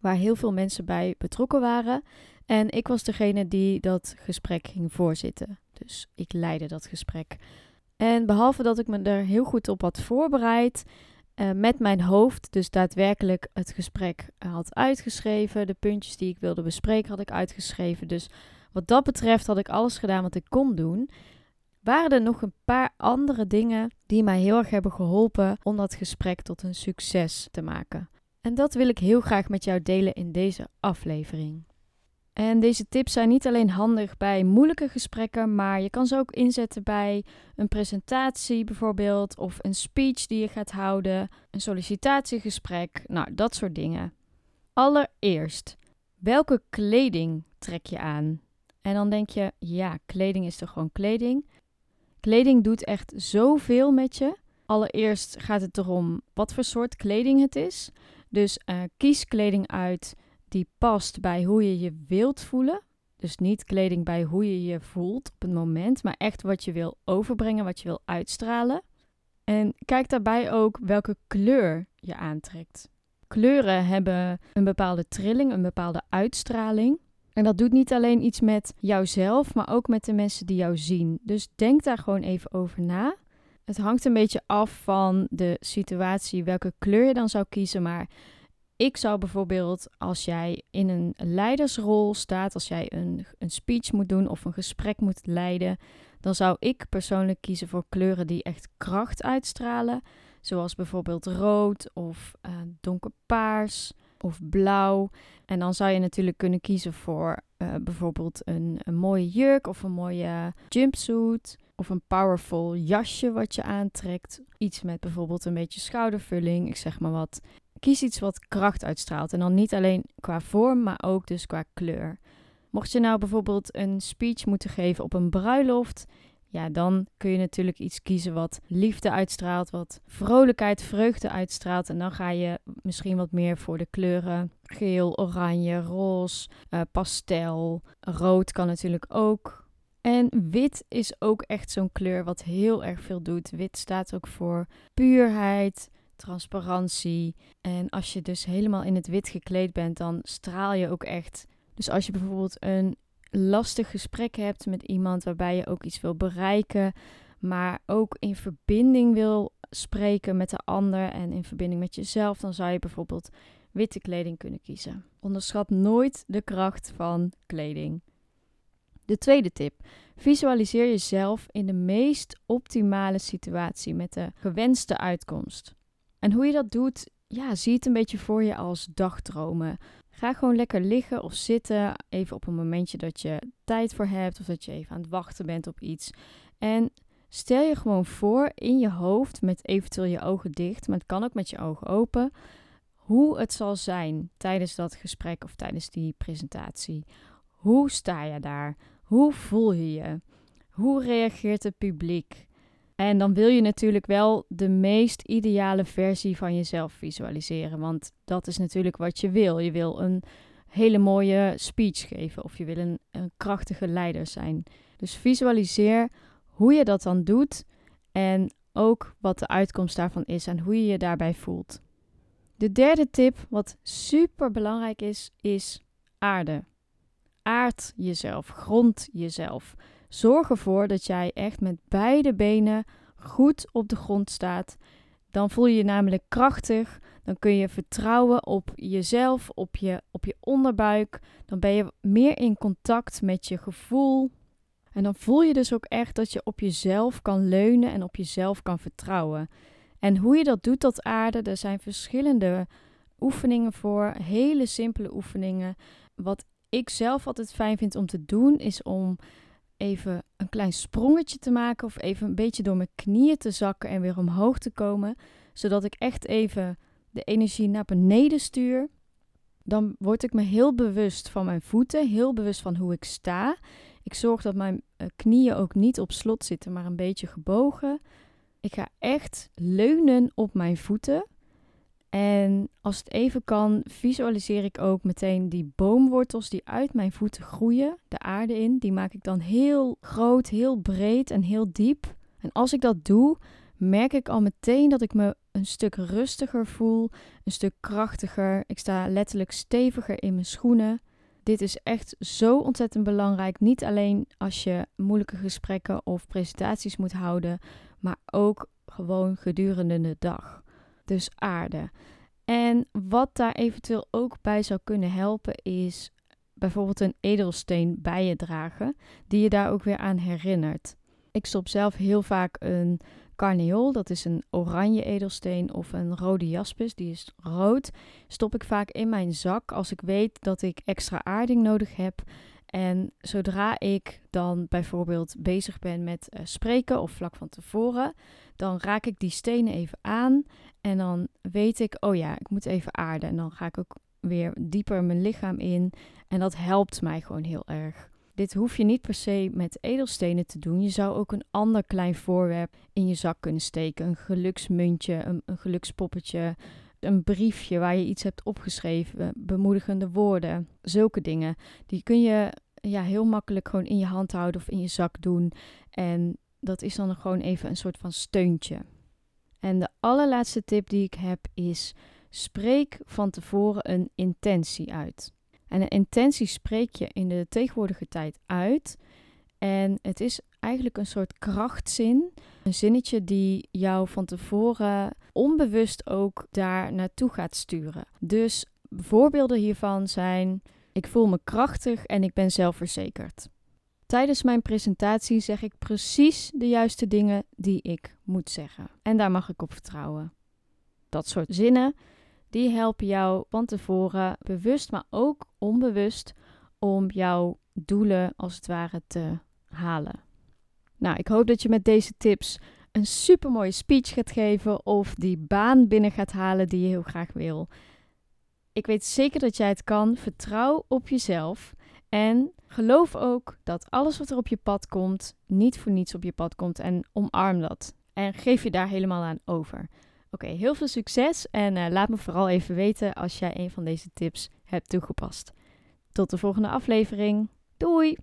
waar heel veel mensen bij betrokken waren. En ik was degene die dat gesprek ging voorzitten. Dus ik leidde dat gesprek. En behalve dat ik me er heel goed op had voorbereid, uh, met mijn hoofd, dus daadwerkelijk het gesprek had uitgeschreven. De puntjes die ik wilde bespreken had ik uitgeschreven. Dus wat dat betreft had ik alles gedaan wat ik kon doen waren er nog een paar andere dingen die mij heel erg hebben geholpen om dat gesprek tot een succes te maken. En dat wil ik heel graag met jou delen in deze aflevering. En deze tips zijn niet alleen handig bij moeilijke gesprekken, maar je kan ze ook inzetten bij een presentatie bijvoorbeeld, of een speech die je gaat houden, een sollicitatiegesprek, nou dat soort dingen. Allereerst, welke kleding trek je aan? En dan denk je, ja, kleding is toch gewoon kleding? Kleding doet echt zoveel met je. Allereerst gaat het erom wat voor soort kleding het is. Dus uh, kies kleding uit die past bij hoe je je wilt voelen. Dus niet kleding bij hoe je je voelt op het moment, maar echt wat je wil overbrengen, wat je wil uitstralen. En kijk daarbij ook welke kleur je aantrekt. Kleuren hebben een bepaalde trilling, een bepaalde uitstraling. En dat doet niet alleen iets met jouzelf, maar ook met de mensen die jou zien. Dus denk daar gewoon even over na. Het hangt een beetje af van de situatie, welke kleur je dan zou kiezen. Maar ik zou bijvoorbeeld, als jij in een leidersrol staat, als jij een, een speech moet doen of een gesprek moet leiden, dan zou ik persoonlijk kiezen voor kleuren die echt kracht uitstralen. Zoals bijvoorbeeld rood of uh, donkerpaars of blauw. En dan zou je natuurlijk kunnen kiezen voor uh, bijvoorbeeld een, een mooie jurk of een mooie jumpsuit. Of een powerful jasje wat je aantrekt. Iets met bijvoorbeeld een beetje schoudervulling. Ik zeg maar wat. Kies iets wat kracht uitstraalt. En dan niet alleen qua vorm, maar ook dus qua kleur. Mocht je nou bijvoorbeeld een speech moeten geven op een bruiloft, ja, dan kun je natuurlijk iets kiezen wat liefde uitstraalt, wat vrolijkheid, vreugde uitstraalt. En dan ga je misschien wat meer voor de kleuren geel, oranje, roze, uh, pastel. Rood kan natuurlijk ook. En wit is ook echt zo'n kleur wat heel erg veel doet. Wit staat ook voor puurheid, transparantie. En als je dus helemaal in het wit gekleed bent, dan straal je ook echt. Dus als je bijvoorbeeld een lastig gesprek hebt met iemand waarbij je ook iets wil bereiken, maar ook in verbinding wil spreken met de ander en in verbinding met jezelf, dan zou je bijvoorbeeld witte kleding kunnen kiezen. Onderschat nooit de kracht van kleding. De tweede tip: visualiseer jezelf in de meest optimale situatie met de gewenste uitkomst. En hoe je dat doet, ja, zie het een beetje voor je als dagdromen. Ga gewoon lekker liggen of zitten, even op een momentje dat je tijd voor hebt of dat je even aan het wachten bent op iets. En stel je gewoon voor in je hoofd, met eventueel je ogen dicht, maar het kan ook met je ogen open, hoe het zal zijn tijdens dat gesprek of tijdens die presentatie. Hoe sta je daar? Hoe voel je je? Hoe reageert het publiek? En dan wil je natuurlijk wel de meest ideale versie van jezelf visualiseren. Want dat is natuurlijk wat je wil. Je wil een hele mooie speech geven of je wil een, een krachtige leider zijn. Dus visualiseer hoe je dat dan doet en ook wat de uitkomst daarvan is en hoe je je daarbij voelt. De derde tip, wat super belangrijk is, is aarde. Aard jezelf, grond jezelf. Zorg ervoor dat jij echt met beide benen goed op de grond staat. Dan voel je je namelijk krachtig. Dan kun je vertrouwen op jezelf, op je, op je onderbuik. Dan ben je meer in contact met je gevoel. En dan voel je dus ook echt dat je op jezelf kan leunen en op jezelf kan vertrouwen. En hoe je dat doet, dat aarde, er zijn verschillende oefeningen voor. Hele simpele oefeningen. Wat ik zelf altijd fijn vind om te doen, is om even een klein sprongetje te maken of even een beetje door mijn knieën te zakken en weer omhoog te komen, zodat ik echt even de energie naar beneden stuur. dan word ik me heel bewust van mijn voeten, heel bewust van hoe ik sta. Ik zorg dat mijn eh, knieën ook niet op slot zitten, maar een beetje gebogen. Ik ga echt leunen op mijn voeten. En als het even kan, visualiseer ik ook meteen die boomwortels die uit mijn voeten groeien, de aarde in. Die maak ik dan heel groot, heel breed en heel diep. En als ik dat doe, merk ik al meteen dat ik me een stuk rustiger voel, een stuk krachtiger. Ik sta letterlijk steviger in mijn schoenen. Dit is echt zo ontzettend belangrijk. Niet alleen als je moeilijke gesprekken of presentaties moet houden, maar ook gewoon gedurende de dag. Dus aarde. En wat daar eventueel ook bij zou kunnen helpen is bijvoorbeeld een edelsteen bij je dragen, die je daar ook weer aan herinnert. Ik stop zelf heel vaak een carneol, dat is een oranje edelsteen, of een rode jaspis, die is rood, stop ik vaak in mijn zak als ik weet dat ik extra aarding nodig heb. En zodra ik dan bijvoorbeeld bezig ben met uh, spreken of vlak van tevoren, dan raak ik die stenen even aan en dan weet ik, oh ja, ik moet even aarden. En dan ga ik ook weer dieper mijn lichaam in en dat helpt mij gewoon heel erg. Dit hoef je niet per se met edelstenen te doen. Je zou ook een ander klein voorwerp in je zak kunnen steken. Een geluksmuntje, een, een gelukspoppetje, een briefje waar je iets hebt opgeschreven, bemoedigende woorden, zulke dingen. Die kun je ja, heel makkelijk gewoon in je hand houden of in je zak doen. En dat is dan gewoon even een soort van steuntje. En de allerlaatste tip die ik heb is: spreek van tevoren een intentie uit. En een intentie spreek je in de tegenwoordige tijd uit. En het is eigenlijk een soort krachtzin. Een zinnetje die jou van tevoren onbewust ook daar naartoe gaat sturen. Dus voorbeelden hiervan zijn: ik voel me krachtig en ik ben zelfverzekerd. Tijdens mijn presentatie zeg ik precies de juiste dingen die ik moet zeggen. En daar mag ik op vertrouwen. Dat soort zinnen die helpen jou van tevoren bewust, maar ook onbewust om jouw doelen als het ware te halen. Nou, ik hoop dat je met deze tips een supermooie speech gaat geven of die baan binnen gaat halen die je heel graag wil. Ik weet zeker dat jij het kan. Vertrouw op jezelf en geloof ook dat alles wat er op je pad komt niet voor niets op je pad komt en omarm dat. En geef je daar helemaal aan over. Oké, heel veel succes en uh, laat me vooral even weten als jij een van deze tips hebt toegepast. Tot de volgende aflevering. Doei!